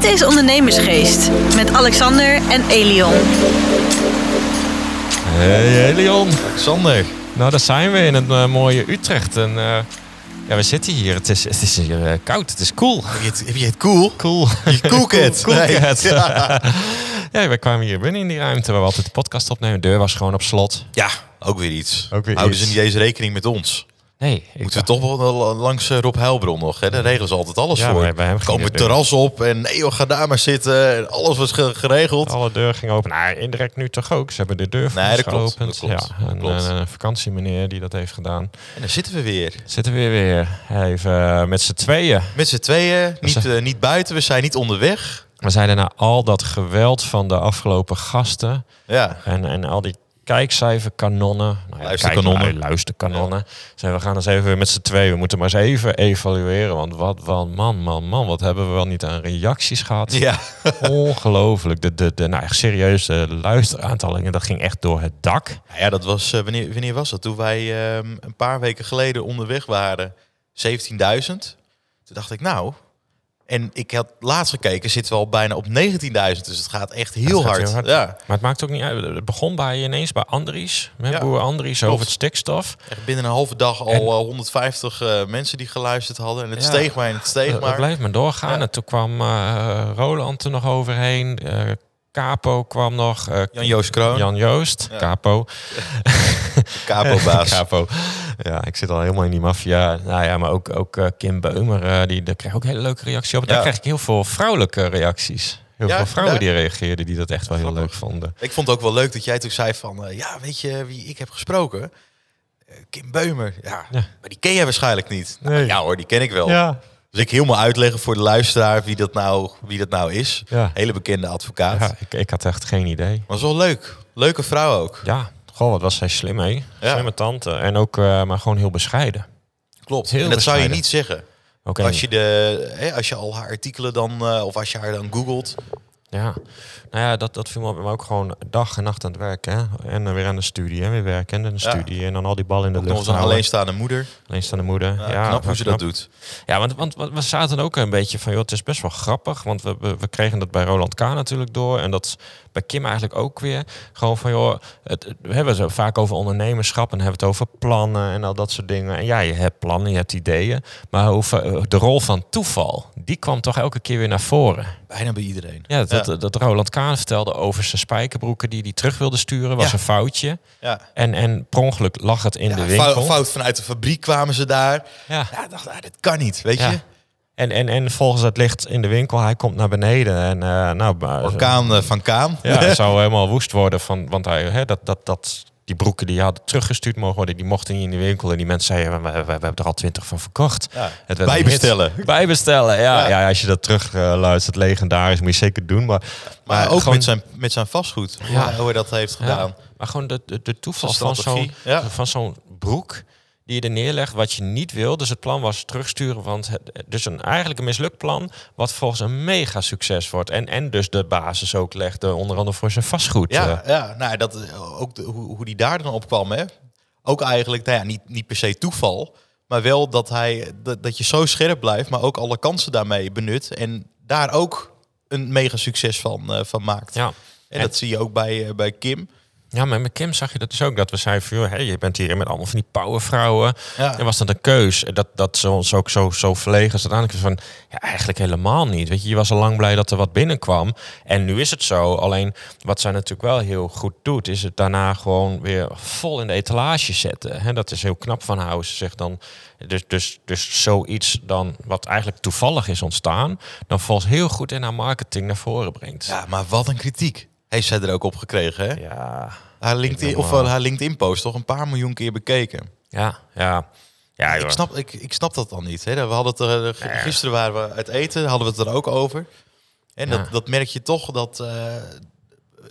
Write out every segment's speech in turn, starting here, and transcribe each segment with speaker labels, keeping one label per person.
Speaker 1: Dit is Ondernemersgeest met Alexander en Elion.
Speaker 2: Hey Leon.
Speaker 3: Sander.
Speaker 2: Nou, daar zijn we in het eh, mooie Utrecht. En eh, ja, we zitten hier. Het is, het is hier eh, koud. Het is cool.
Speaker 3: Heb je het, heb je het cool?
Speaker 2: Cool.
Speaker 3: Je coolcat.
Speaker 2: Cool,
Speaker 3: Nee.
Speaker 2: coolcat.
Speaker 3: Ja.
Speaker 2: Ja, we kwamen hier binnen in die ruimte waar we altijd de podcast opnemen. De deur was gewoon op slot.
Speaker 3: ja, ook weer iets.
Speaker 2: Ook weer
Speaker 3: Houden
Speaker 2: iets.
Speaker 3: ze niet eens rekening met ons?
Speaker 2: Nee, ik
Speaker 3: Moeten we toch wel langs eh, Rob Heilbron nog? Hè? Daar regelen ze altijd alles
Speaker 2: Ja,
Speaker 3: voor.
Speaker 2: bij hem
Speaker 3: We komen het terras op en nee joh, ga daar maar zitten. En alles was ge- geregeld.
Speaker 2: Alle deur ging open. Nou, indirect nu toch ook. Ze hebben de deur voor
Speaker 3: Nee, klopt,
Speaker 2: geopend.
Speaker 3: dat klopt,
Speaker 2: Ja, een, eh, vakantiemeneer die dat heeft gedaan.
Speaker 3: En dan zitten we weer.
Speaker 2: Zitten we weer weer even eh, met z'n tweeën.
Speaker 3: Met z'n tweeën, niet, eh, niet buiten, we zijn niet onderweg.
Speaker 2: We zeiden na al dat geweld van de afgelopen gasten...
Speaker 3: Ja,
Speaker 2: En, en al die kijkcijferkanonnen. Nou ja,
Speaker 3: Luisterkanonnen.
Speaker 2: kijk, luisterkanonnen. Zijn we gaan eens even met z'n tweeën. We moeten maar eens even evalueren. Want wat, wat, man, man, man. Wat hebben we wel niet aan reacties gehad.
Speaker 3: ja.
Speaker 2: Ongelooflijk. De, de, de, nou, echt serieus, de luisteraantallen, dat ging echt door het dak.
Speaker 3: Nou ja, dat was, eh, wanneer, wanneer was dat? Toen wij ehm, een paar weken geleden onderweg waren, 17.000. Toen dacht ik, nou... En ik had laatst gekeken, zitten we al bijna op 19.000. Dus het gaat echt heel,
Speaker 2: Het gaat
Speaker 3: hard.
Speaker 2: heel hard.
Speaker 3: Ja,
Speaker 2: Maar het maakt ook niet uit. Het begon bij ineens bij Andries. Met
Speaker 3: Ja,
Speaker 2: boer Andries
Speaker 3: klopt.
Speaker 2: over het stikstof.
Speaker 3: echt binnen een halve dag al
Speaker 2: En-
Speaker 3: eh, 150 eh, mensen die geluisterd hadden. En het
Speaker 2: Ja.
Speaker 3: steeg maar en het steeg maar.
Speaker 2: bleef maar doorgaan.
Speaker 3: Ja.
Speaker 2: En toen kwam eh, Roland er nog overheen. Eh, Capo kwam nog. eh,
Speaker 3: Jan-Joos Kroon,
Speaker 2: Jan Joost. Capo.
Speaker 3: capo-baas.
Speaker 2: Capo. Ja, ik zit al helemaal in die maffia. Nou ja, maar ook, ook eh, Kim Beumer, eh, die daar kreeg ook hele leuke reacties op. Daar
Speaker 3: Ja.
Speaker 2: kreeg ik heel veel vrouwelijke reacties. Heel
Speaker 3: Ja,
Speaker 2: veel vrouwen
Speaker 3: ja.
Speaker 2: die reageerden, die dat echt wel heel
Speaker 3: Grappig.
Speaker 2: leuk vonden.
Speaker 3: Ik vond het ook wel leuk dat jij toen zei van... eh, ja, weet je wie ik heb gesproken? Kim Beumer. Ja, maar die ken jij waarschijnlijk niet. Nou,
Speaker 2: Nee.
Speaker 3: ja hoor, die ken ik wel. Dus ik helemaal uitleggen voor de luisteraar wie dat nou, wie dat nou is. Hele bekende advocaat.
Speaker 2: ik, ik had echt geen idee.
Speaker 3: Was wel leuk. Leuke vrouw ook.
Speaker 2: Ja, goh, wat was zij slim, hè?
Speaker 3: Ja.
Speaker 2: Slimme tante. En ook, eh, maar gewoon heel bescheiden.
Speaker 3: Klopt.
Speaker 2: Heel
Speaker 3: en dat zou je niet zeggen.
Speaker 2: Ook
Speaker 3: Als je, de, hè, als je al haar artikelen dan, eh, of als je haar dan googelt.
Speaker 2: Ja, nou ja, dat, dat viel me op. Maar ook gewoon dag en nacht aan het werken. Hè? En dan weer aan de studie. En weer werken en de
Speaker 3: Ja.
Speaker 2: studie. En dan al die bal in de
Speaker 3: Ook nog
Speaker 2: lucht
Speaker 3: eens een alleenstaande moeder.
Speaker 2: Alleenstaande moeder.
Speaker 3: Ja,
Speaker 2: Ja,
Speaker 3: knap hoe ze dat doet.
Speaker 2: Ja, want, want want we zaten ook een beetje van, joh, het is best wel grappig. Want we, we, we kregen dat bij Roland K. natuurlijk door. En dat bij Kim eigenlijk ook weer. Gewoon van, joh, het, het- we hebben het vaak over ondernemerschap. En hebben het over plannen en al dat soort dingen. En ja, je hebt plannen, je hebt ideeën. Maar hoe, de rol van toeval, die kwam toch elke keer weer naar voren.
Speaker 3: Bijna bij iedereen.
Speaker 2: Ja, dat,
Speaker 3: Ja.
Speaker 2: dat Roland Kaan vertelde over zijn spijkerbroeken die hij terug wilde sturen, was
Speaker 3: Ja.
Speaker 2: een foutje.
Speaker 3: Ja.
Speaker 2: En, en per ongeluk lag het in de
Speaker 3: fout,
Speaker 2: winkel.
Speaker 3: fout vanuit de fabriek kwamen ze daar.
Speaker 2: Ja.
Speaker 3: Dacht, ah, dit kan niet, weet je.
Speaker 2: En, en, en volgens het licht in de winkel, hij komt naar beneden. En eh nou,
Speaker 3: Orkaan eh, van Kaan.
Speaker 2: Ja, hij zou helemaal woest worden van, want hij, hè, dat, dat, dat, die broeken die hadden teruggestuurd mogen worden, die mochten niet in de winkel. En die mensen zeiden, we, we, we hebben er al twintig van verkocht.
Speaker 3: Ja.
Speaker 2: Het
Speaker 3: Bijbestellen.
Speaker 2: Bijbestellen, ja.
Speaker 3: Ja.
Speaker 2: ja. als je dat terug eh, luistert, legendarisch, moet je zeker doen. Maar,
Speaker 3: Maar ook
Speaker 2: gewoon-
Speaker 3: met, zijn, met zijn vastgoed.
Speaker 2: Ja.
Speaker 3: Hoe hij dat heeft gedaan.
Speaker 2: Ja, maar gewoon de, de, de toeval van zo'n
Speaker 3: ja.
Speaker 2: van zo'n broek die je er neerlegt wat je niet wil. Dus het plan was terugsturen, want het, dus een eigenlijk een mislukt plan wat volgens een mega succes wordt en en dus de basis ook legde onder andere voor zijn vastgoed.
Speaker 3: Ja,
Speaker 2: eh.
Speaker 3: ja nou, dat, eh, ook de, hoe, hoe die daar dan op kwam. Hè? Ook eigenlijk, nou ja, niet, niet per se toeval. Maar wel dat, hij, dat, dat je zo scherp blijft, maar ook alle kansen daarmee benut. En daar ook een mega succes van, eh, van maakt.
Speaker 2: ja.
Speaker 3: En dat zie je ook bij, bij Kim.
Speaker 2: Ja, maar met Kim zag je dat dus ook. Dat we zeiden van, joh, hey, je bent hier met allemaal van die powervrouwen.
Speaker 3: Ja.
Speaker 2: En was dat een keus? Dat, dat ze ons ook zo, zo verlegen is. Uiteindelijk van, ja, eigenlijk helemaal niet. Weet je, je was al lang blij dat er wat binnenkwam. En nu is het zo. Alleen, wat zij natuurlijk wel heel goed doet... is het daarna gewoon weer vol in de etalage zetten. Hè, dat is heel knap van Ze zegt dan... Dus, dus, dus zoiets dan, wat eigenlijk toevallig is ontstaan... dan volgens heel goed in haar marketing naar voren brengt.
Speaker 3: Ja, maar wat een kritiek. Heeft zij er ook op gekregen, hè?
Speaker 2: ja.
Speaker 3: Haar LinkedIn, of haar LinkedIn-post toch een paar miljoen keer bekeken.
Speaker 2: Ja, ja. Ja, joh.
Speaker 3: ik, snap, ik, ik snap dat dan niet. Hè? We hadden het er, eh, gisteren waren we uit eten, hadden we het er ook over. En
Speaker 2: Ja.
Speaker 3: dat, dat merk je toch dat eh,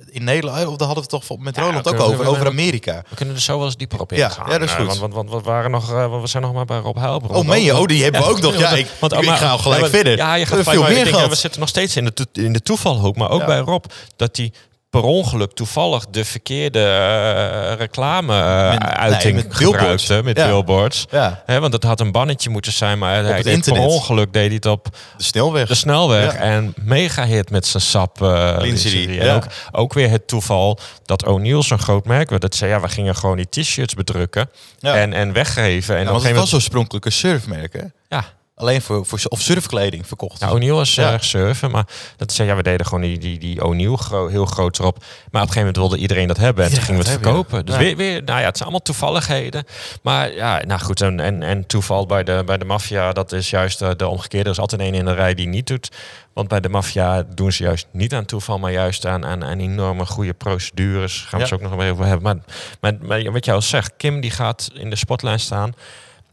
Speaker 3: in Nederland, of daar hadden we het toch met
Speaker 2: Ja,
Speaker 3: Roland ook over,
Speaker 2: we-
Speaker 3: over Amerika.
Speaker 2: We kunnen er zo wel eens dieper op
Speaker 3: Ja,
Speaker 2: ingaan.
Speaker 3: ja, dat is
Speaker 2: Eh,
Speaker 3: goed.
Speaker 2: Want, want, want we, waren nog, eh, we zijn nog maar bij Rob Heilbron.
Speaker 3: Oh, meen je? Oh, die hebben we ook nog. Ja, ik,
Speaker 2: Want-
Speaker 3: ik, ik
Speaker 2: maar-
Speaker 3: ga al gelijk
Speaker 2: ja,
Speaker 3: verder.
Speaker 2: Ja, je gaat veel
Speaker 3: meer gehad.
Speaker 2: We zitten nog steeds in de, in de toevalhoek. Maar ook
Speaker 3: Ja.
Speaker 2: bij Rob, dat hij per ongeluk toevallig de verkeerde uh, reclame uh,
Speaker 3: Met-
Speaker 2: uiting
Speaker 3: nee, met billboards.
Speaker 2: gebruikte met
Speaker 3: Ja.
Speaker 2: billboards.
Speaker 3: Ja,
Speaker 2: Hè, want het had een bannetje moeten zijn, maar hij deed per ongeluk deed hij het op
Speaker 3: de snelweg.
Speaker 2: de snelweg.
Speaker 3: Ja.
Speaker 2: En mega hit met zijn sap. eh. En ook, ook weer het toeval dat O'Neill zo'n groot merk werd. Dat zei, ja, we gingen gewoon die t-shirts bedrukken en, en weggeven. En
Speaker 3: Ja, want het was oorspronkelijk een surfmerk, hè?
Speaker 2: moment... Ja,
Speaker 3: Alleen voor, voor of surfkleding verkocht.
Speaker 2: Nou, O'Neill was
Speaker 3: Ja.
Speaker 2: erg surfen, maar dat zei ja, we deden gewoon die, die, die O'Neill gro- heel groot erop. Maar op een gegeven moment wilde iedereen dat hebben en toen gingen we het verkopen. Dus
Speaker 3: ja.
Speaker 2: weer, weer, nou ja, het zijn allemaal toevalligheden. Maar ja, nou goed, en, en, en toeval bij de, bij de maffia, dat is juist eh, de omgekeerde. Er is altijd één in de rij die niet doet. Want bij de maffia doen ze juist niet aan toeval, maar juist aan, aan, aan enorme goede procedures. Gaan we het ook nog even hebben. Maar, maar, maar wat jij al zegt, Kim die gaat in de sportlijn staan.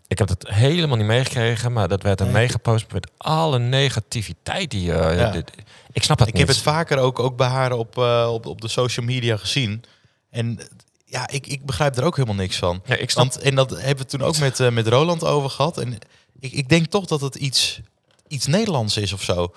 Speaker 2: Ik heb het helemaal niet meegekregen, maar dat werd er
Speaker 3: Nee.
Speaker 2: meegepost met alle negativiteit die... eh,
Speaker 3: Ja.
Speaker 2: dit- ik snap het
Speaker 3: Ik
Speaker 2: niet.
Speaker 3: heb het vaker ook, ook bij haar op, eh, op, op de social media gezien. En ja, ik, ik begrijp er ook helemaal niks van.
Speaker 2: Ja, ik snap
Speaker 3: Want, en dat hebben we toen ook met, eh, met Roland over gehad. En ik, ik denk toch dat het iets, iets Nederlands is of zo.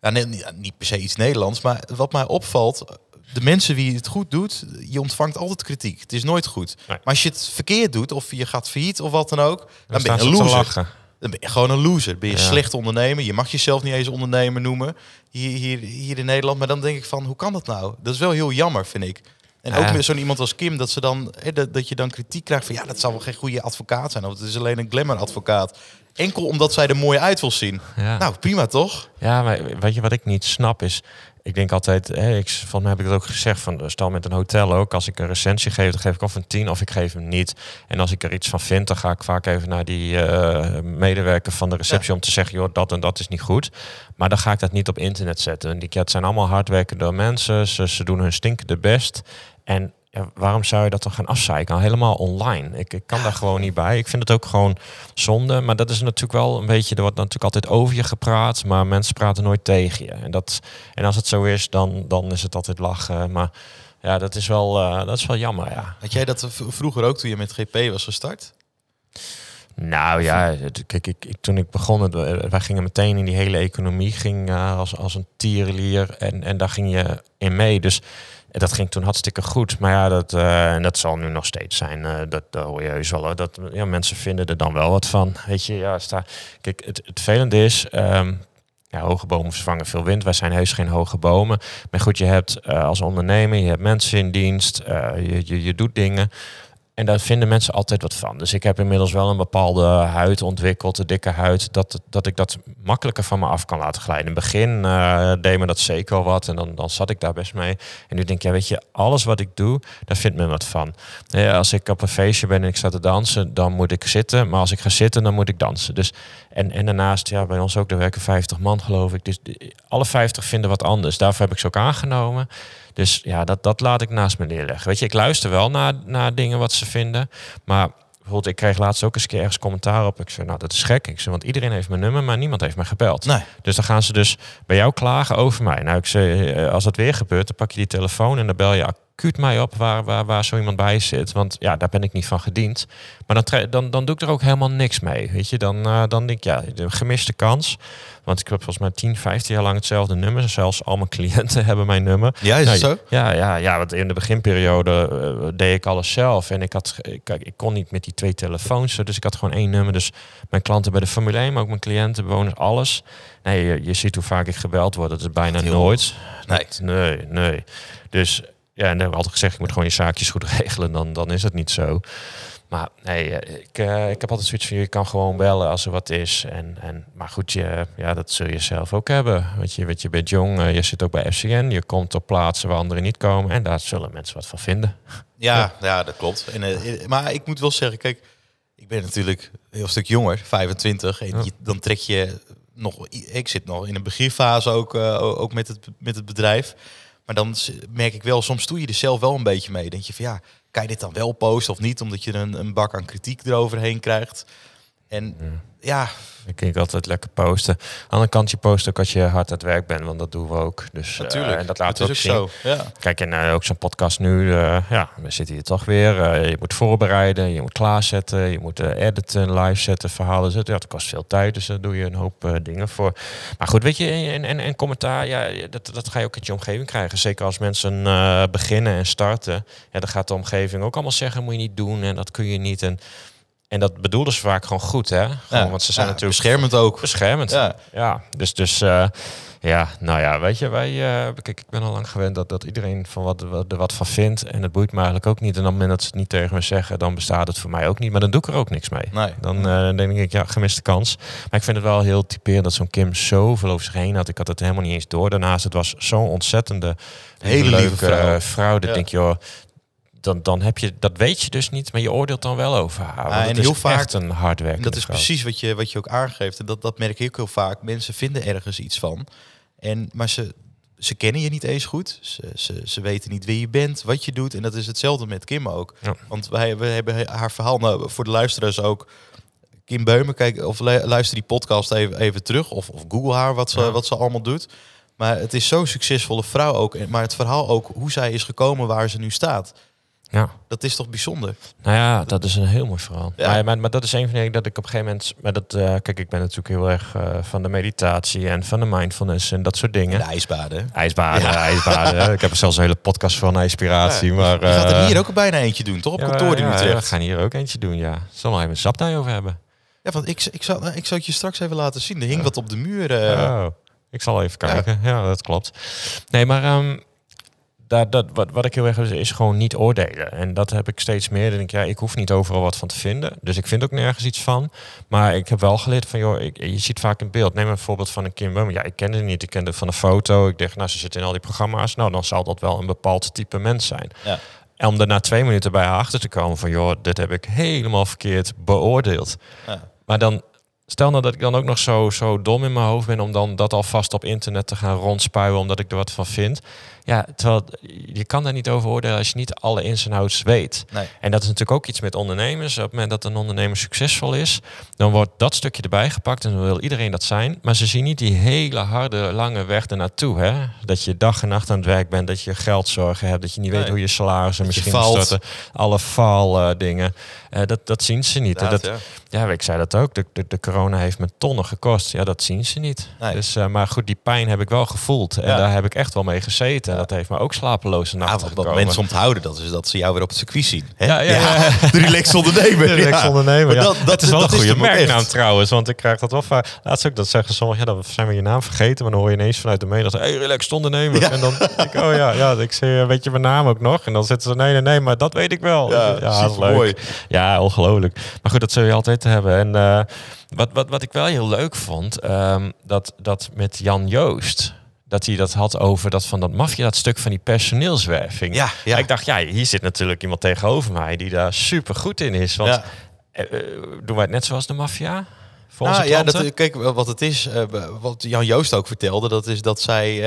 Speaker 3: Ja, nee, niet per se iets Nederlands, maar wat mij opvalt... De mensen wie het goed doet, je ontvangt altijd kritiek. Het is nooit goed.
Speaker 2: Nee.
Speaker 3: Maar als je het verkeerd doet, of je gaat failliet of wat dan ook, dan, ben je een loser. Dan ben je gewoon een loser. Ben je
Speaker 2: Ja.
Speaker 3: slecht ondernemer. Je mag jezelf niet eens ondernemer noemen. Hier, hier, hier in Nederland. Maar dan denk ik van, hoe kan dat nou? Dat is wel heel jammer, vind ik. En ook met zo'n iemand als Kim, dat, ze dan, hè, dat, dat je dan kritiek krijgt van... ja, dat zal wel geen goede advocaat zijn. Of het is alleen een glamour-advocaat. Enkel omdat zij er mooi uit wil zien.
Speaker 2: Ja.
Speaker 3: Nou, prima toch?
Speaker 2: ja, maar weet je wat ik niet snap is... Ik denk altijd, hè, ik, mij heb ik het ook gezegd, van stel met een hotel ook, als ik een recensie geef, dan geef ik of een 10 of ik geef hem niet. En als ik er iets van vind, dan ga ik vaak even naar die eh, medewerker van de receptie om te zeggen, joh, dat en dat is niet goed. Maar dan ga ik dat niet op internet zetten. Die het zijn allemaal hardwerkende mensen, ze, ze doen hun stinkende best. En ja, waarom zou je dat dan gaan afzeiken? Nou, helemaal online. Ik, ik kan daar gewoon niet bij. Ik vind het ook gewoon zonde. Maar dat is natuurlijk wel een beetje... Er wordt natuurlijk altijd over je gepraat. Maar mensen praten nooit tegen je. En, dat, en als het zo is, dan, dan is het altijd lachen. Maar ja, dat is wel, eh, dat is wel jammer, ja.
Speaker 3: Had jij dat vroeger ook toen je met GP was gestart?
Speaker 2: Nou ja, kijk, ik, ik, toen ik begon, eh, wij gingen meteen in die hele economie, ging eh, als, als een tierenlier en, en daar ging je in mee. Dus dat ging toen hartstikke goed. Maar ja, dat, eh, dat zal nu nog steeds zijn. eh, dat, hoor je heus wel. Dat, ja, mensen vinden er dan wel wat van. Weet je, ja, sta, kijk, het, het vervelende is... ehm, ja, hoge bomen vervangen veel wind. Wij zijn heus geen hoge bomen. Maar goed, je hebt eh, als ondernemer, je hebt mensen in dienst, je, je, je doet dingen. En daar vinden mensen altijd wat van. Dus ik heb inmiddels wel een bepaalde huid ontwikkeld, een dikke huid, dat, dat ik dat makkelijker van me af kan laten glijden. In het begin eh, deed me dat zeker wat en dan, dan zat ik daar best mee. En nu denk ik, ja, weet je, alles wat ik doe, daar vindt men wat van. Ja, als ik op een feestje ben en ik sta te dansen, dan moet ik zitten. Maar als ik ga zitten, dan moet ik dansen. Dus, en, en daarnaast, ja, bij ons ook, er werken 50 man geloof ik. Dus de- alle 50 vinden wat anders. Daarvoor heb ik ze ook aangenomen. Dus ja, dat, dat laat ik naast me neerleggen. Weet je, ik luister wel naar, naar dingen wat ze vinden. Maar bijvoorbeeld, ik kreeg laatst ook eens een keer ergens commentaar op. Ik zei, nou, dat is gek. Ik zei, want iedereen heeft mijn nummer, maar niemand heeft mij gebeld.
Speaker 3: Nee.
Speaker 2: Dus dan gaan ze dus bij jou klagen over mij. Nou, ik zei, eh, als dat weer gebeurt, dan pak je die telefoon en dan bel je acuut mij op waar, waar, waar zo iemand bij zit. Want ja, daar ben ik niet van gediend. Maar dan, dan, dan doe ik er ook helemaal niks mee. Weet je, dan, eh, dan denk ik, ja, de gemiste kans. Want ik heb volgens mij 10, 15 jaar lang hetzelfde nummer. Zelfs al mijn cliënten hebben mijn nummer.
Speaker 3: Ja, is
Speaker 2: Nou,
Speaker 3: zo?
Speaker 2: Ja, ja, ja, want in de beginperiode eh, deed ik alles zelf. En ik, had, kijk, ik kon niet met die twee telefoons. Dus ik had gewoon één nummer. Dus mijn klanten bij de Formule 1, maar ook mijn cliënten, bewoners, alles. Nee, je, je ziet hoe vaak ik gebeld word. Dat is bijna nooit.
Speaker 3: Nee.
Speaker 2: Nee, nee. Dus ja, en dan hebben we altijd gezegd, je moet gewoon je zaakjes goed regelen. Dan, dan is het niet zo. Maar nee, eh, ik, eh, ik heb altijd zoiets van, je kan gewoon bellen als er wat is. En, en, maar goed, je, ja, dat zul je zelf ook hebben. Weet je, weet je bent jong, eh, je zit ook bij FCN. Je komt op plaatsen waar anderen niet komen. En daar zullen mensen wat van vinden.
Speaker 3: Ja, ja, dat klopt. En, maar ik moet wel zeggen, kijk, ik ben natuurlijk een heel stuk jonger, 25. En
Speaker 2: Ja.
Speaker 3: je- dan trek je nog, ik zit nog in een beginfase ook, ook met, het, met het bedrijf. Maar dan merk ik wel, soms doe je er zelf wel een beetje mee. Denk je van ja, kan je dit dan wel posten of niet? Omdat je een, een bak aan kritiek eroverheen krijgt. En
Speaker 2: Ik denk altijd lekker posten. Aan de andere kant, je post ook als je hard aan het werk bent, want dat doen we ook. Dus, eh,
Speaker 3: natuurlijk.
Speaker 2: en dat laten we
Speaker 3: is
Speaker 2: ook zien.
Speaker 3: zo. Ja.
Speaker 2: Kijk, en eh, ook zo'n podcast nu, eh, ja, we zitten hier toch weer. Je moet voorbereiden, je moet klaarzetten, je moet editen, live zetten, verhalen zetten. Ja, dat kost veel tijd, dus daar doe je een hoop dingen voor. Maar goed, weet je, en, en, en commentaar, ja, dat, dat ga je ook uit je omgeving krijgen. Zeker als mensen beginnen en starten. Ja, dan gaat de omgeving ook allemaal zeggen, moet je niet doen en dat kun je niet. En, en dat bedoelen ze vaak gewoon goed, hè? Gewoon,
Speaker 3: Ja.
Speaker 2: want ze zijn
Speaker 3: Ja,
Speaker 2: natuurlijk
Speaker 3: beschermend ook.
Speaker 2: beschermend.
Speaker 3: Ja.
Speaker 2: Ja, dus, dus eh, ja, nou ja, weet je, wij, eh, kijk, ik ben al lang gewend dat, dat iedereen van wat, wat, er wat van vindt. En het boeit me eigenlijk ook niet. En op het moment dat ze het niet tegen me zeggen, dan bestaat het voor mij ook niet. Maar dan doe ik er ook niks mee.
Speaker 3: Nee.
Speaker 2: Dan eh, denk ik, ja, gemiste kans. Maar ik vind het wel heel typerend dat zo'n Kim zoveel over zich heen had. Ik had het helemaal niet eens door. Daarnaast, het was zo'n ontzettende,
Speaker 3: Hele
Speaker 2: leuke
Speaker 3: vrouw.
Speaker 2: vrouw. Dat denk je, joh, dan, dan heb je, dat weet je dus niet, maar je oordeelt dan wel over haar. Het
Speaker 3: en
Speaker 2: is
Speaker 3: heel vaak-
Speaker 2: echt een hardwerkende
Speaker 3: En dat is
Speaker 2: vrouw.
Speaker 3: precies wat je, wat je ook aangeeft. En dat, dat merk ik ook heel vaak. Mensen vinden ergens iets van. En, maar ze, ze kennen je niet eens goed. Ze, ze, ze weten niet wie je bent, wat je doet. En dat is hetzelfde met Kim ook.
Speaker 2: Ja.
Speaker 3: Want wij we hebben haar verhaal, nou, voor de luisteraars ook. Kim Beumer, kijk, of lu- luister die podcast even, even terug. Of, of google haar wat ze,
Speaker 2: Ja.
Speaker 3: wat ze allemaal doet. Maar het is zo'n succesvolle vrouw ook. Maar het verhaal ook, hoe zij is gekomen waar ze nu staat.
Speaker 2: Ja.
Speaker 3: Dat is toch bijzonder?
Speaker 2: Nou ja, dat is een heel mooi verhaal.
Speaker 3: Ja.
Speaker 2: Maar, maar, maar dat is een van de dingen dat ik op een gegeven moment... Maar dat, eh, kijk, ik ben natuurlijk heel erg eh, van de meditatie en van de mindfulness en dat soort dingen.
Speaker 3: De ijsbaden.
Speaker 2: IJsbaden,
Speaker 3: Ja.
Speaker 2: ijsbaden. ik heb er zelfs een hele podcast van, inspiratie.
Speaker 3: Ja,
Speaker 2: maar,
Speaker 3: je gaat er
Speaker 2: eh,
Speaker 3: hier ook bijna eentje doen, toch? Op kantoor in
Speaker 2: ja,
Speaker 3: Utrecht.
Speaker 2: we gaan hier ook eentje doen, ja. Zullen we even een saptij over hebben?
Speaker 3: Ja, want ik, ik, zal, ik zal het je straks even laten zien. Er hing wat op de muur.
Speaker 2: oh, ik zal even kijken. Ja, dat klopt. Nee, maar ehm, daar, dat, wat, wat ik heel erg is, is gewoon niet oordelen. En dat heb ik steeds meer. Dan denk ik, ja, ik hoef niet overal wat van te vinden. Dus ik vind ook nergens iets van. Maar ik heb wel geleerd van, joh, ik, je ziet vaak een beeld. Neem een voorbeeld van een Kim Bum. Ja, ik kende het niet. Ik kende het van een foto. Ik dacht, nou, ze zit in al die programma's. Nou, dan zal dat wel een bepaald type mens zijn.
Speaker 3: Ja.
Speaker 2: En om er na twee minuten bij haar achter te komen van, joh, dit heb ik helemaal verkeerd beoordeeld.
Speaker 3: Ja.
Speaker 2: Maar dan, stel nou dat ik dan ook nog zo, zo dom in mijn hoofd ben om dan dat alvast op internet te gaan rondspuien omdat ik er wat van vind. Ja, terwijl je kan daar niet over oordelen als je niet alle ins en outs weet.
Speaker 3: Nee.
Speaker 2: En dat is natuurlijk ook iets met ondernemers. Op het moment dat een ondernemer succesvol is, dan wordt dat stukje erbij gepakt en dan wil iedereen dat zijn. Maar ze zien niet die hele harde, lange weg ernaartoe. Hè? Dat je dag en nacht aan het werk bent, dat je geldzorgen hebt, dat je niet weet
Speaker 3: Nee.
Speaker 2: hoe je salarissen
Speaker 3: Dat
Speaker 2: misschien storten. Alle faal eh, dingen. Eh, dat, dat zien ze niet. Dat,
Speaker 3: ja.
Speaker 2: ja, ik zei dat ook. De, de, de corona heeft me tonnen gekost. Ja, dat zien ze niet.
Speaker 3: Nee.
Speaker 2: Dus, eh, maar goed, die pijn heb ik wel gevoeld. En
Speaker 3: Ja.
Speaker 2: daar heb ik echt wel mee gezeten. En dat heeft me ook slapeloze
Speaker 3: Ja,
Speaker 2: nachten
Speaker 3: wat, wat mensen onthouden, dat is dat ze jou weer op het circuit zien. Hè?
Speaker 2: Ja, ja, ja.
Speaker 3: De relaxed ondernemer.
Speaker 2: De relaxed
Speaker 3: ja.
Speaker 2: ondernemer. Ja.
Speaker 3: dat, dat,
Speaker 2: is wel
Speaker 3: dat
Speaker 2: een goede merknaam
Speaker 3: echt.
Speaker 2: trouwens. Want ik krijg dat wel vaak. Laatst ook dat zeggen sommigen. Ja, dan zijn we je naam vergeten. Maar dan hoor je ineens vanuit de dat Hey, relaxed ondernemer.
Speaker 3: Ja.
Speaker 2: En dan denk ik, oh ja, ja. Ik zeg, eh, weet je mijn naam ook nog? En dan zitten ze, nee, nee, nee. Maar dat weet ik wel.
Speaker 3: Ja,
Speaker 2: dat is leuk. Ja, ongelooflijk. Maar goed, dat zul je altijd hebben. En eh, wat, wat, wat ik wel heel leuk vond. ehm, dat, dat met Jan Joost. Dat hij dat had over dat van dat maffia, dat stuk van die personeelswerving.
Speaker 3: Ja, ja.
Speaker 2: Ik dacht, ja, hier zit natuurlijk iemand tegenover mij die daar super goed in is. Want
Speaker 3: Ja.
Speaker 2: eh, eh, doen wij het net zoals de maffia?
Speaker 3: Nou, ja, dat, kijk, wat het is, eh, wat Jan Joost ook vertelde, dat is dat zij,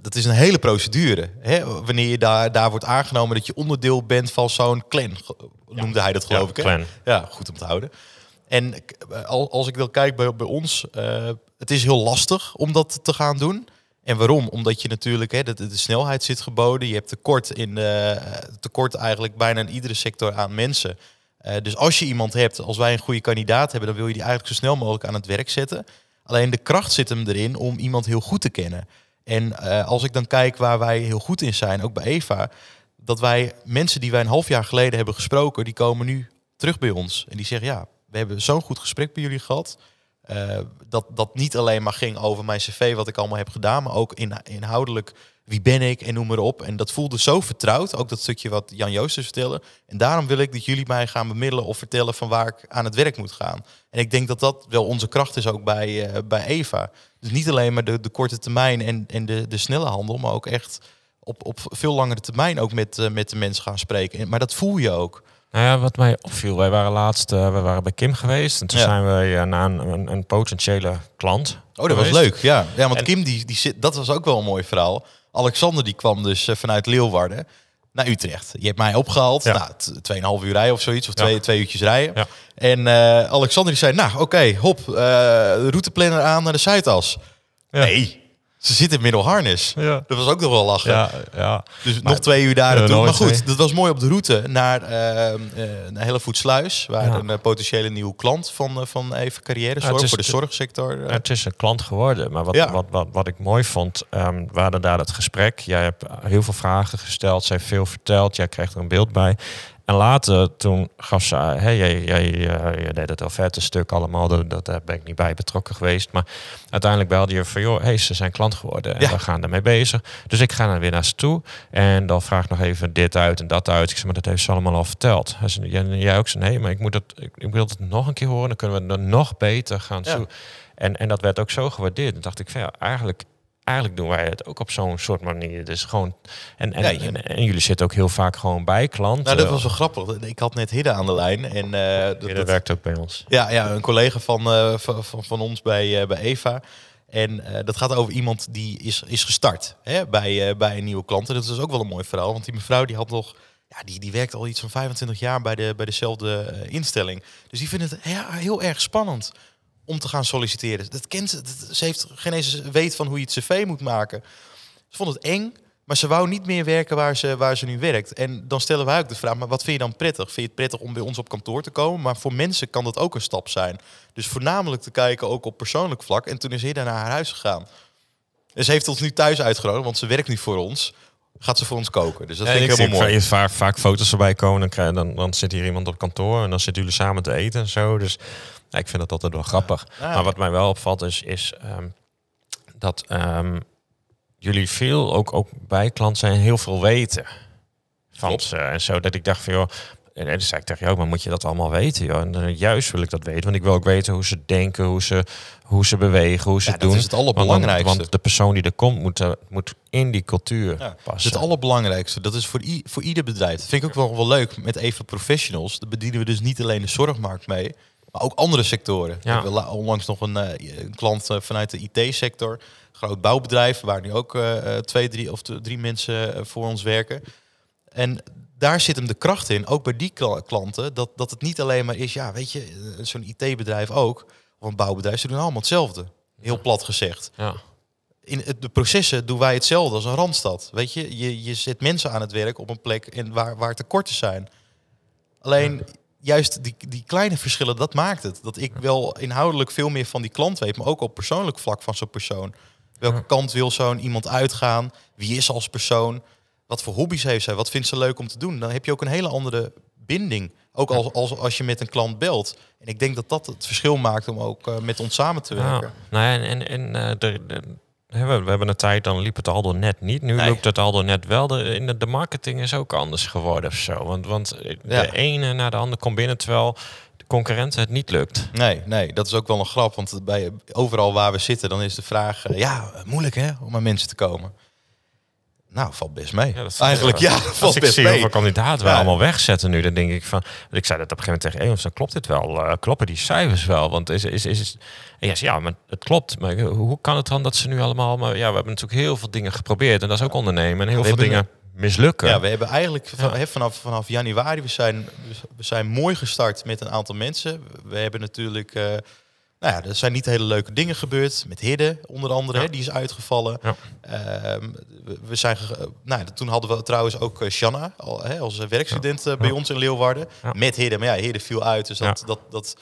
Speaker 3: dat is een hele procedure. Hè? Wanneer je daar, daar wordt aangenomen dat je onderdeel bent van zo'n clan, noemde hij dat geloof
Speaker 2: Ja,
Speaker 3: ik. Hè?
Speaker 2: clan.
Speaker 3: Ja, goed om te houden. En als ik dan kijk bij, bij ons, het is heel lastig om dat te gaan doen. En waarom? Omdat je natuurlijk, hè, de, de snelheid zit geboden. Je hebt tekort, in, eh, tekort eigenlijk bijna in iedere sector aan mensen. Eh, dus als je iemand hebt, als wij een goede kandidaat hebben, dan wil je die eigenlijk zo snel mogelijk aan het werk zetten. Alleen de kracht zit hem erin om iemand heel goed te kennen. En eh, als ik dan kijk waar wij heel goed in zijn, ook bij Eva, dat wij mensen die wij een half jaar geleden hebben gesproken, die komen nu terug bij ons. En die zeggen, ja, we hebben zo'n goed gesprek bij jullie gehad. Eh, dat, dat niet alleen maar ging over mijn cv, wat ik allemaal heb gedaan, maar ook in, inhoudelijk, wie ben ik en noem maar op. En dat voelde zo vertrouwd, ook dat stukje wat Jan Joosters vertelde. En daarom wil ik dat jullie mij gaan bemiddelen of vertellen van waar ik aan het werk moet gaan. En ik denk dat dat wel onze kracht is ook bij, eh, bij Eva. Dus niet alleen maar de, de korte termijn en, en de, de snelle handel, maar ook echt op, op veel langere termijn ook met, eh, met de mensen gaan spreken. En- Maar dat voel je ook.
Speaker 2: Nou ja, wat mij opviel, wij waren laatst uh, we waren bij Kim geweest. En toen
Speaker 3: Ja.
Speaker 2: zijn we uh, naar een, een, een, potentiële klant.
Speaker 3: Oh, dat was leuk. Ja, ja want
Speaker 2: En-
Speaker 3: Kim, die, die zit, dat was ook wel een mooi verhaal. Alexander die kwam dus eh, vanuit Leeuwarden. naar Utrecht. Je hebt mij opgehaald.
Speaker 2: Ja.
Speaker 3: Nou, t- 2,5 uur rijden of zoiets. Of
Speaker 2: Ja.
Speaker 3: twee, twee uurtjes rijden.
Speaker 2: Ja.
Speaker 3: En eh, Alexander die zei, nou oké, hop, eh, routeplanner aan naar de Zuidas. Nee, ze zitten in Middelharnis.
Speaker 2: Ja.
Speaker 3: Dat was ook nog wel lachen.
Speaker 2: Ja, ja.
Speaker 3: Dus
Speaker 2: Maar-
Speaker 3: nog twee uur daar naartoe. Maar goed, dat was mooi op de route naar uh, naar Hellevoetsluis. Waar
Speaker 2: Ja.
Speaker 3: een eh, potentiële nieuwe klant van, eh, van Even Carrière zorg voor de zorgsector.
Speaker 2: het is een klant geworden. Maar wat,
Speaker 3: Ja.
Speaker 2: wat, wat, wat ik mooi vond, ehm we hadden daar het gesprek. Jij hebt heel veel vragen gesteld. Zij heeft veel verteld. Jij kreeg er een beeld bij. En later, toen gaf ze... Hey, jij, jij, eh, jij deed het offerte-stuk allemaal. Dat, dat, daar ben ik niet bij betrokken geweest. Maar uiteindelijk belde je van... joh, hey, ze zijn klant geworden. En
Speaker 3: Ja.
Speaker 2: we gaan ermee bezig. Dus ik ga dan weer naar ze toe. En dan vraag ik nog even dit uit en dat uit. Ik zeg, maar dat heeft ze allemaal al verteld. Hij zei, jij, jij ook zei, nee, maar ik, moet het, ik, ik wil het nog een keer horen. Dan kunnen we er nog beter gaan
Speaker 3: Ja.
Speaker 2: zoeken. En, en dat werd ook zo gewaardeerd. Dan dacht ik van ja, eigenlijk, eigenlijk doen wij het ook op zo'n soort manier. Dus gewoon. En, en,
Speaker 3: Ja,
Speaker 2: en, en jullie zitten ook heel vaak gewoon bij klanten.
Speaker 3: nou, dat was wel grappig. Ik had net Hidde aan de lijn. En, eh, dat,
Speaker 2: dat werkt ook bij ons.
Speaker 3: Ja, ja een collega van, eh, van, van, van ons bij, eh, bij Eva. En dat gaat over iemand die is, is gestart hè, bij, bij een nieuwe klant. En dat is ook wel een mooi verhaal. Want die mevrouw die had nog... Ja, die, die werkt al iets van 25 jaar bij, de, bij dezelfde instelling. Dus die vindt het ja, heel erg spannend om te gaan solliciteren. Dat kent ze. dat- ze heeft geen eens weet van hoe je het cv moet maken. Ze vond het eng, maar ze wou niet meer werken waar ze, waar ze nu werkt. En dan stellen wij ook de vraag, maar wat vind je dan prettig? Vind je het prettig om bij ons op kantoor te komen? Maar voor mensen kan dat ook een stap zijn. Dus voornamelijk te kijken ook op persoonlijk vlak. En toen is Hidda naar haar huis gegaan. En ze heeft ons nu thuis uitgenodigd, want ze werkt niet voor ons. Gaat ze voor ons koken. Dus dat
Speaker 2: Ja,
Speaker 3: vind ik
Speaker 2: ik
Speaker 3: helemaal mooi.
Speaker 2: Vaak, vaak foto's erbij komen. Dan, krijg, dan, dan zit hier iemand op kantoor en dan zitten jullie samen te eten en zo. Dus ik vind dat altijd wel grappig.
Speaker 3: Ja.
Speaker 2: Maar wat mij wel opvalt is, is ehm, dat ehm, jullie veel ook, ook bij klant zijn heel veel weten van
Speaker 3: Klopt.
Speaker 2: ze en zo. Dat ik dacht van joh. En dan zei ik tegen jou, maar moet je dat allemaal weten? Joh? En juist wil ik dat weten, want ik wil ook weten hoe ze denken, hoe ze, hoe ze bewegen, hoe ze
Speaker 3: Ja,
Speaker 2: het
Speaker 3: dat
Speaker 2: doen.
Speaker 3: is het
Speaker 2: dan-
Speaker 3: allerbelangrijkste.
Speaker 2: Want, de persoon die er komt, moet, eh, moet in die cultuur
Speaker 3: Ja,
Speaker 2: passen.
Speaker 3: het allerbelangrijkste. Dat is voor, i- voor ieder bedrijf. Dat vind ik ook wel, wel leuk met even professionals. Daar bedienen we dus niet alleen de zorgmarkt mee, maar ook andere sectoren. We hebben la- onlangs nog een, eh, een klant eh, vanuit de IT-sector, groot bouwbedrijf, waar nu ook eh, twee, drie of drie mensen voor ons werken. En daar zit hem de kracht in, ook bij die kla- klanten, dat, dat het niet alleen maar is, ja, weet je, zo'n IT-bedrijf ook, of een bouwbedrijf, ze doen allemaal hetzelfde. Heel plat gezegd
Speaker 2: Ja.
Speaker 3: in het- de processen doen wij hetzelfde als een randstad. Weet je, je, je zet mensen aan het werk op een plek en waar, waar tekorten zijn. Alleen juist die, die kleine verschillen, dat maakt het. Dat ik wel inhoudelijk veel meer van die klant weet, maar ook op persoonlijk vlak van zo'n persoon. Welke
Speaker 2: Ja.
Speaker 3: kant wil zo'n iemand uitgaan? Wie is als persoon? Wat voor hobby's heeft zij? Wat vindt ze leuk om te doen? Dan heb je ook een hele andere binding. Ook als, als, als je met een klant belt. En ik denk dat dat het verschil maakt om ook eh, met ons samen te werken.
Speaker 2: Ja, nou, en, en, en de, we, we hebben een tijd, dan liep het Aldo net niet. Nu
Speaker 3: Nee.
Speaker 2: loopt het Aldo net wel. De, in de, de marketing is ook anders geworden of zo. Want, want de
Speaker 3: Ja.
Speaker 2: ene na de andere komt binnen, terwijl de concurrenten het niet lukt.
Speaker 3: Nee, nee, dat is ook wel een grap. Want bij, overal waar we zitten, dan is de vraag... eh, ja, moeilijk hè, om aan mensen te komen. Nou, valt best mee.
Speaker 2: Ja,
Speaker 3: Eigenlijk ja,
Speaker 2: Als
Speaker 3: valt
Speaker 2: ik
Speaker 3: best
Speaker 2: zie
Speaker 3: mee.
Speaker 2: hoeveel kandidaten we
Speaker 3: Ja.
Speaker 2: allemaal wegzetten nu, dan denk ik van... Ik zei dat op een gegeven moment tegen Eons, dan klopt dit wel. eh, kloppen die cijfers wel? Want is, is, is, is ja, maar het klopt. Maar hoe kan het dan dat ze nu allemaal... Maar ja, we hebben natuurlijk heel veel dingen geprobeerd. En dat is ook ondernemen. En heel
Speaker 3: We
Speaker 2: veel dingen mislukken.
Speaker 3: Ja, we hebben eigenlijk vanaf, vanaf januari, we zijn, we zijn mooi gestart met een aantal mensen. We hebben natuurlijk, eh, nou ja, er zijn niet hele leuke dingen gebeurd. Met Hidde onder andere,
Speaker 2: Ja.
Speaker 3: hè, die is uitgevallen.
Speaker 2: Ja.
Speaker 3: Ehm, we, we zijn, ge- nou, toen hadden we trouwens ook eh, Shanna al, hè, als werkstudent eh, bij
Speaker 2: Ja.
Speaker 3: ons in Leeuwarden. Met Hidde, maar ja, Hidde viel uit. Dus dat, dat, dat,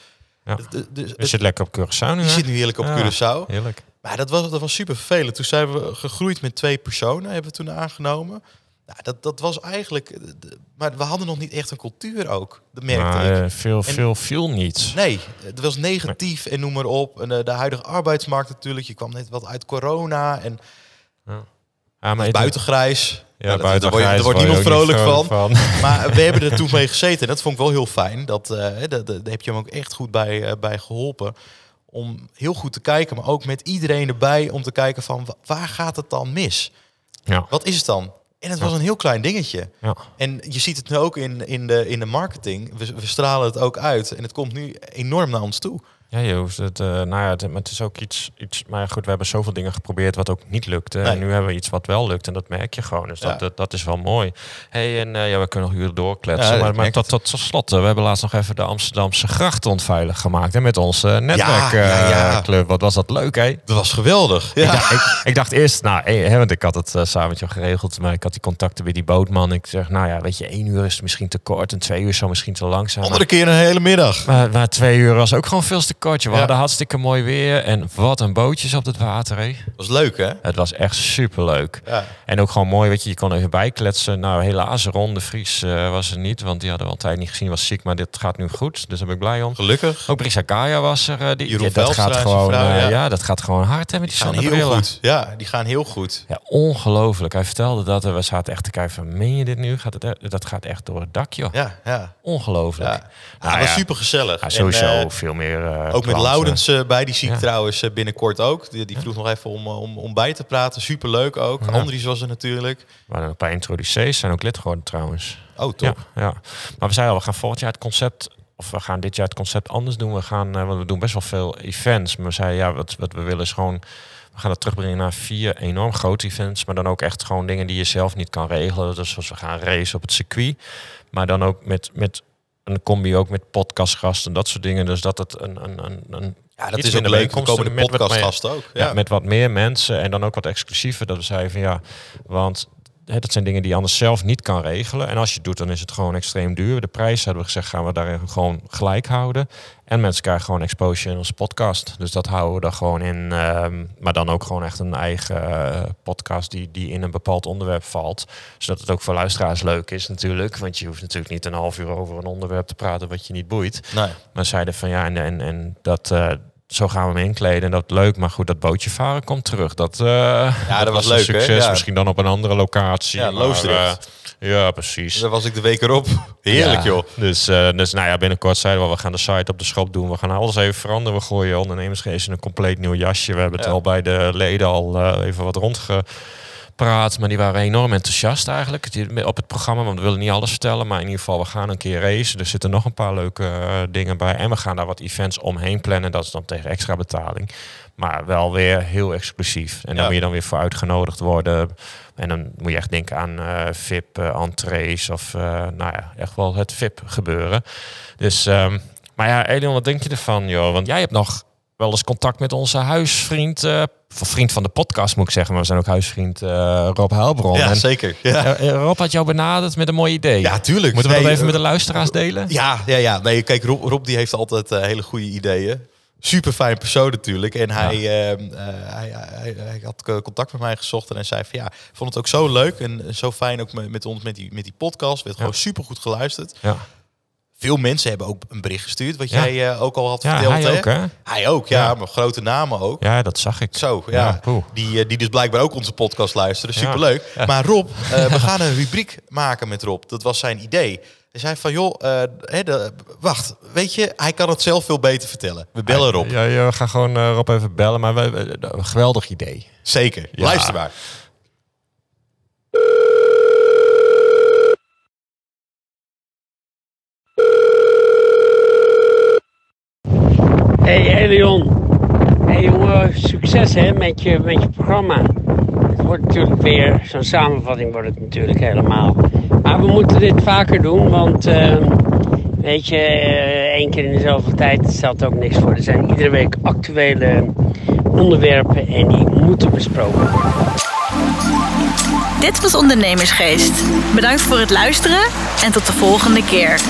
Speaker 3: dus
Speaker 2: Je zit lekker op Curaçao nu, hè?
Speaker 3: zit nu heerlijk op
Speaker 2: Ja.
Speaker 3: Curaçao.
Speaker 2: Heerlijk.
Speaker 3: Maar dat was, dat was super vervelend. Toen zijn we gegroeid met twee personen, hebben we toen aangenomen. Nou, dat, dat was eigenlijk... eh, Maar we hadden nog niet echt een cultuur ook. Dat merkte
Speaker 2: Maar
Speaker 3: ik.
Speaker 2: eh, veel, veel, veel niet.
Speaker 3: Nee, het was negatief en noem maar op. En eh, de huidige arbeidsmarkt natuurlijk. Je kwam net wat uit corona en
Speaker 2: Ja, maar het-
Speaker 3: buitengrijs.
Speaker 2: Ja,
Speaker 3: Nou,
Speaker 2: buiten
Speaker 3: daar wordt
Speaker 2: word je
Speaker 3: niemand vrolijk
Speaker 2: niet
Speaker 3: van.
Speaker 2: vrolijk
Speaker 3: Maar we hebben er toen mee gezeten. En dat vond ik wel heel fijn. Dat, eh, hè, dat, dat- daar heb je hem ook echt goed bij, eh, bij geholpen. Om heel goed te kijken, maar ook met iedereen erbij. Om te kijken van wa- waar gaat het dan mis?
Speaker 2: Ja.
Speaker 3: Wat is het dan? En het was een heel klein dingetje.
Speaker 2: Ja.
Speaker 3: En je ziet het nu ook in, in, de, in de marketing. We, we stralen het ook uit. En het komt nu enorm naar ons toe.
Speaker 2: Ja, je hoeft het. eh, nou ja, het, het is ook iets, iets. Maar goed, we hebben zoveel dingen geprobeerd wat ook niet lukte.
Speaker 3: Nee.
Speaker 2: En nu hebben we iets wat wel lukt. En dat merk je gewoon. Dus dat,
Speaker 3: Ja.
Speaker 2: dat, dat is wel mooi. hey, en eh, ja, we kunnen nog uren doorkletsen.
Speaker 3: Ja,
Speaker 2: maar tot, tot, tot slot, eh, we hebben laatst nog even de Amsterdamse gracht onveilig gemaakt. Hè, met onze
Speaker 3: ja, ja.
Speaker 2: netwerkclub. Wat was dat leuk, hè?
Speaker 3: Dat was geweldig. Ja.
Speaker 2: Ik, dacht, ik, ik dacht eerst, nou, hè, want ik had het samen met jou geregeld, maar ik had die contacten bij die bootman. Ik zeg, nou ja, weet je, één uur is misschien te kort en twee uur zou misschien te lang zijn.
Speaker 3: Andere keer een hele middag.
Speaker 2: Maar, maar twee uur was ook gewoon veel te kort. We
Speaker 3: Ja.
Speaker 2: hadden hartstikke mooi weer en wat een bootjes op het water?
Speaker 3: Dat was leuk, hè?
Speaker 2: Het was echt super leuk.
Speaker 3: Ja.
Speaker 2: En ook gewoon mooi, weet je, je kon even bijkletsen. Nou, helaas, Ron de Vries eh, was er niet, want die hadden we al een tijd niet gezien, was ziek, maar dit gaat nu goed. Dus daar ben ik blij om.
Speaker 3: Gelukkig.
Speaker 2: Ook Brisa Kaya was er. eh, die, dat gaat gewoon,
Speaker 3: vrouw,
Speaker 2: eh,
Speaker 3: ja.
Speaker 2: ja. dat gaat gewoon hard hè, met die
Speaker 3: Die gaan heel goed. Ja, die gaan heel goed.
Speaker 2: Ja, ongelooflijk. Hij vertelde dat we zaten echt te kijken van, meen je dit nu? Gaat het, dat gaat echt door het dak, joh.
Speaker 3: Ja, ja.
Speaker 2: Ongelooflijk.
Speaker 3: ja.
Speaker 2: Nou
Speaker 3: was super gezellig.
Speaker 2: Sowieso
Speaker 3: En,
Speaker 2: veel meer
Speaker 3: ook met. Laurens eh, bij, die zie ik trouwens eh, binnenkort ook. Die, die vroeg nog even om, eh, om, om bij te praten. Super leuk ook. Andries was er natuurlijk.
Speaker 2: We waren ook bij introducees, zijn ook lid geworden trouwens.
Speaker 3: Oh, top.
Speaker 2: Ja. Maar we zeiden al, we gaan volgend jaar het concept, of we gaan dit jaar het concept anders doen. We gaan, want we doen best wel veel events. Maar we zeiden, ja, wat, wat we willen is gewoon, we gaan het terugbrengen naar vier enorm grote events. Maar dan ook echt gewoon dingen die je zelf niet kan regelen. Dus zoals we gaan racen op het circuit. Maar dan ook met, met een combi ook met podcastgasten en dat soort dingen. Dus dat het een, een, een, een
Speaker 3: Ja, dat
Speaker 2: iets
Speaker 3: is ook leuk. Komen de podcastgasten ook.
Speaker 2: ja.
Speaker 3: Ja.
Speaker 2: met wat meer mensen en dan ook wat exclusiever. Dat we zeiden van ja, want hè, dat zijn dingen die je anders zelf niet kan regelen. En als je het doet, dan is het gewoon extreem duur. De prijs hadden we gezegd, gaan we daarin gewoon gelijk houden. En mensen krijgen gewoon exposure in onze podcast. Dus dat houden we er gewoon in. ehm, maar dan ook gewoon echt een eigen eh, podcast die, die in een bepaald onderwerp valt. Zodat het ook voor luisteraars leuk is natuurlijk. Want je hoeft natuurlijk niet een half uur over een onderwerp te praten wat je niet boeit.
Speaker 3: Nee.
Speaker 2: Maar zeiden van ja, en, en, en dat, eh, zo gaan we hem inkleden en dat leuk. Maar goed, dat bootje varen komt terug. Dat, eh,
Speaker 3: dat was leuk,
Speaker 2: succes.
Speaker 3: Ja.
Speaker 2: Misschien dan op een andere locatie.
Speaker 3: Ja,
Speaker 2: maar, eh, ja, precies.
Speaker 3: Daar was ik de week erop. Heerlijk,
Speaker 2: Ja,
Speaker 3: joh.
Speaker 2: Dus, eh, dus nou ja, binnenkort zeiden we, we gaan de site op de schop doen. We gaan alles even veranderen. We gooien ondernemersgeest in een compleet nieuw jasje. We hebben het
Speaker 3: Ja.
Speaker 2: al bij de leden al even wat rondgepraat. Maar die waren enorm enthousiast eigenlijk die- op het programma. Want we willen niet alles vertellen. Maar in ieder geval, we gaan een keer racen. Er zitten nog een paar leuke eh, dingen bij. En we gaan daar wat events omheen plannen. Dat is dan tegen extra betaling. Maar wel weer heel exclusief. En dan
Speaker 3: Ja.
Speaker 2: moet je dan weer voor uitgenodigd worden. En dan moet je echt denken aan eh VIP, eh entrees of nou ja, echt wel het VIP gebeuren. Dus, ehm, maar ja, Elion, wat denk je ervan, joh? Want jij hebt nog wel eens contact met onze huisvriend, of vriend van de podcast moet ik zeggen, maar we zijn ook huisvriend eh, Rob Huilbron.
Speaker 3: Ja,
Speaker 2: en,
Speaker 3: zeker. Ja.
Speaker 2: eh, Rob had jou benaderd met een mooi idee.
Speaker 3: ja, tuurlijk.
Speaker 2: Moeten we
Speaker 3: Nee,
Speaker 2: dat even met de luisteraars delen?
Speaker 3: Ja, ja, ja. Nee, kijk, Rob, Rob die heeft altijd hele goede ideeën. Super fijn persoon natuurlijk. En hij, ehm, eh, hij, hij, hij had contact met mij gezocht en hij zei van ja, vond het ook zo leuk en zo fijn ook met, met ons met die, met die podcast. werd gewoon super goed geluisterd.
Speaker 2: Ja,
Speaker 3: Veel mensen hebben ook een bericht gestuurd, wat
Speaker 2: Ja.
Speaker 3: jij eh, ook al had
Speaker 2: ja
Speaker 3: verteld.
Speaker 2: hij
Speaker 3: hè?
Speaker 2: ook, hè?
Speaker 3: Hij ook, ja,
Speaker 2: Ja.
Speaker 3: maar grote namen ook.
Speaker 2: Ja, dat zag ik.
Speaker 3: Zo, ja. Die, eh, die dus blijkbaar ook onze podcast luisteren. Superleuk. Maar Rob, eh, we gaan een rubriek maken met Rob. Dat was zijn idee. Hij zei van, joh, de, wacht, weet je, hij kan het zelf veel beter vertellen. We bellen Rob.
Speaker 2: Ja, ja, we gaan gewoon Rob even bellen, maar we, een geweldig idee.
Speaker 3: Zeker. Luister maar.
Speaker 4: Elion. Hey jongen, succes hè met je, met je programma. Het wordt natuurlijk weer, zo'n samenvatting wordt het natuurlijk helemaal. Maar we moeten dit vaker doen, want eh, weet je, eh, één keer in dezelfde tijd stelt ook niks voor. Er zijn iedere week actuele onderwerpen en die moeten besproken worden.
Speaker 1: Dit was Ondernemersgeest. Bedankt voor het luisteren en tot de volgende keer.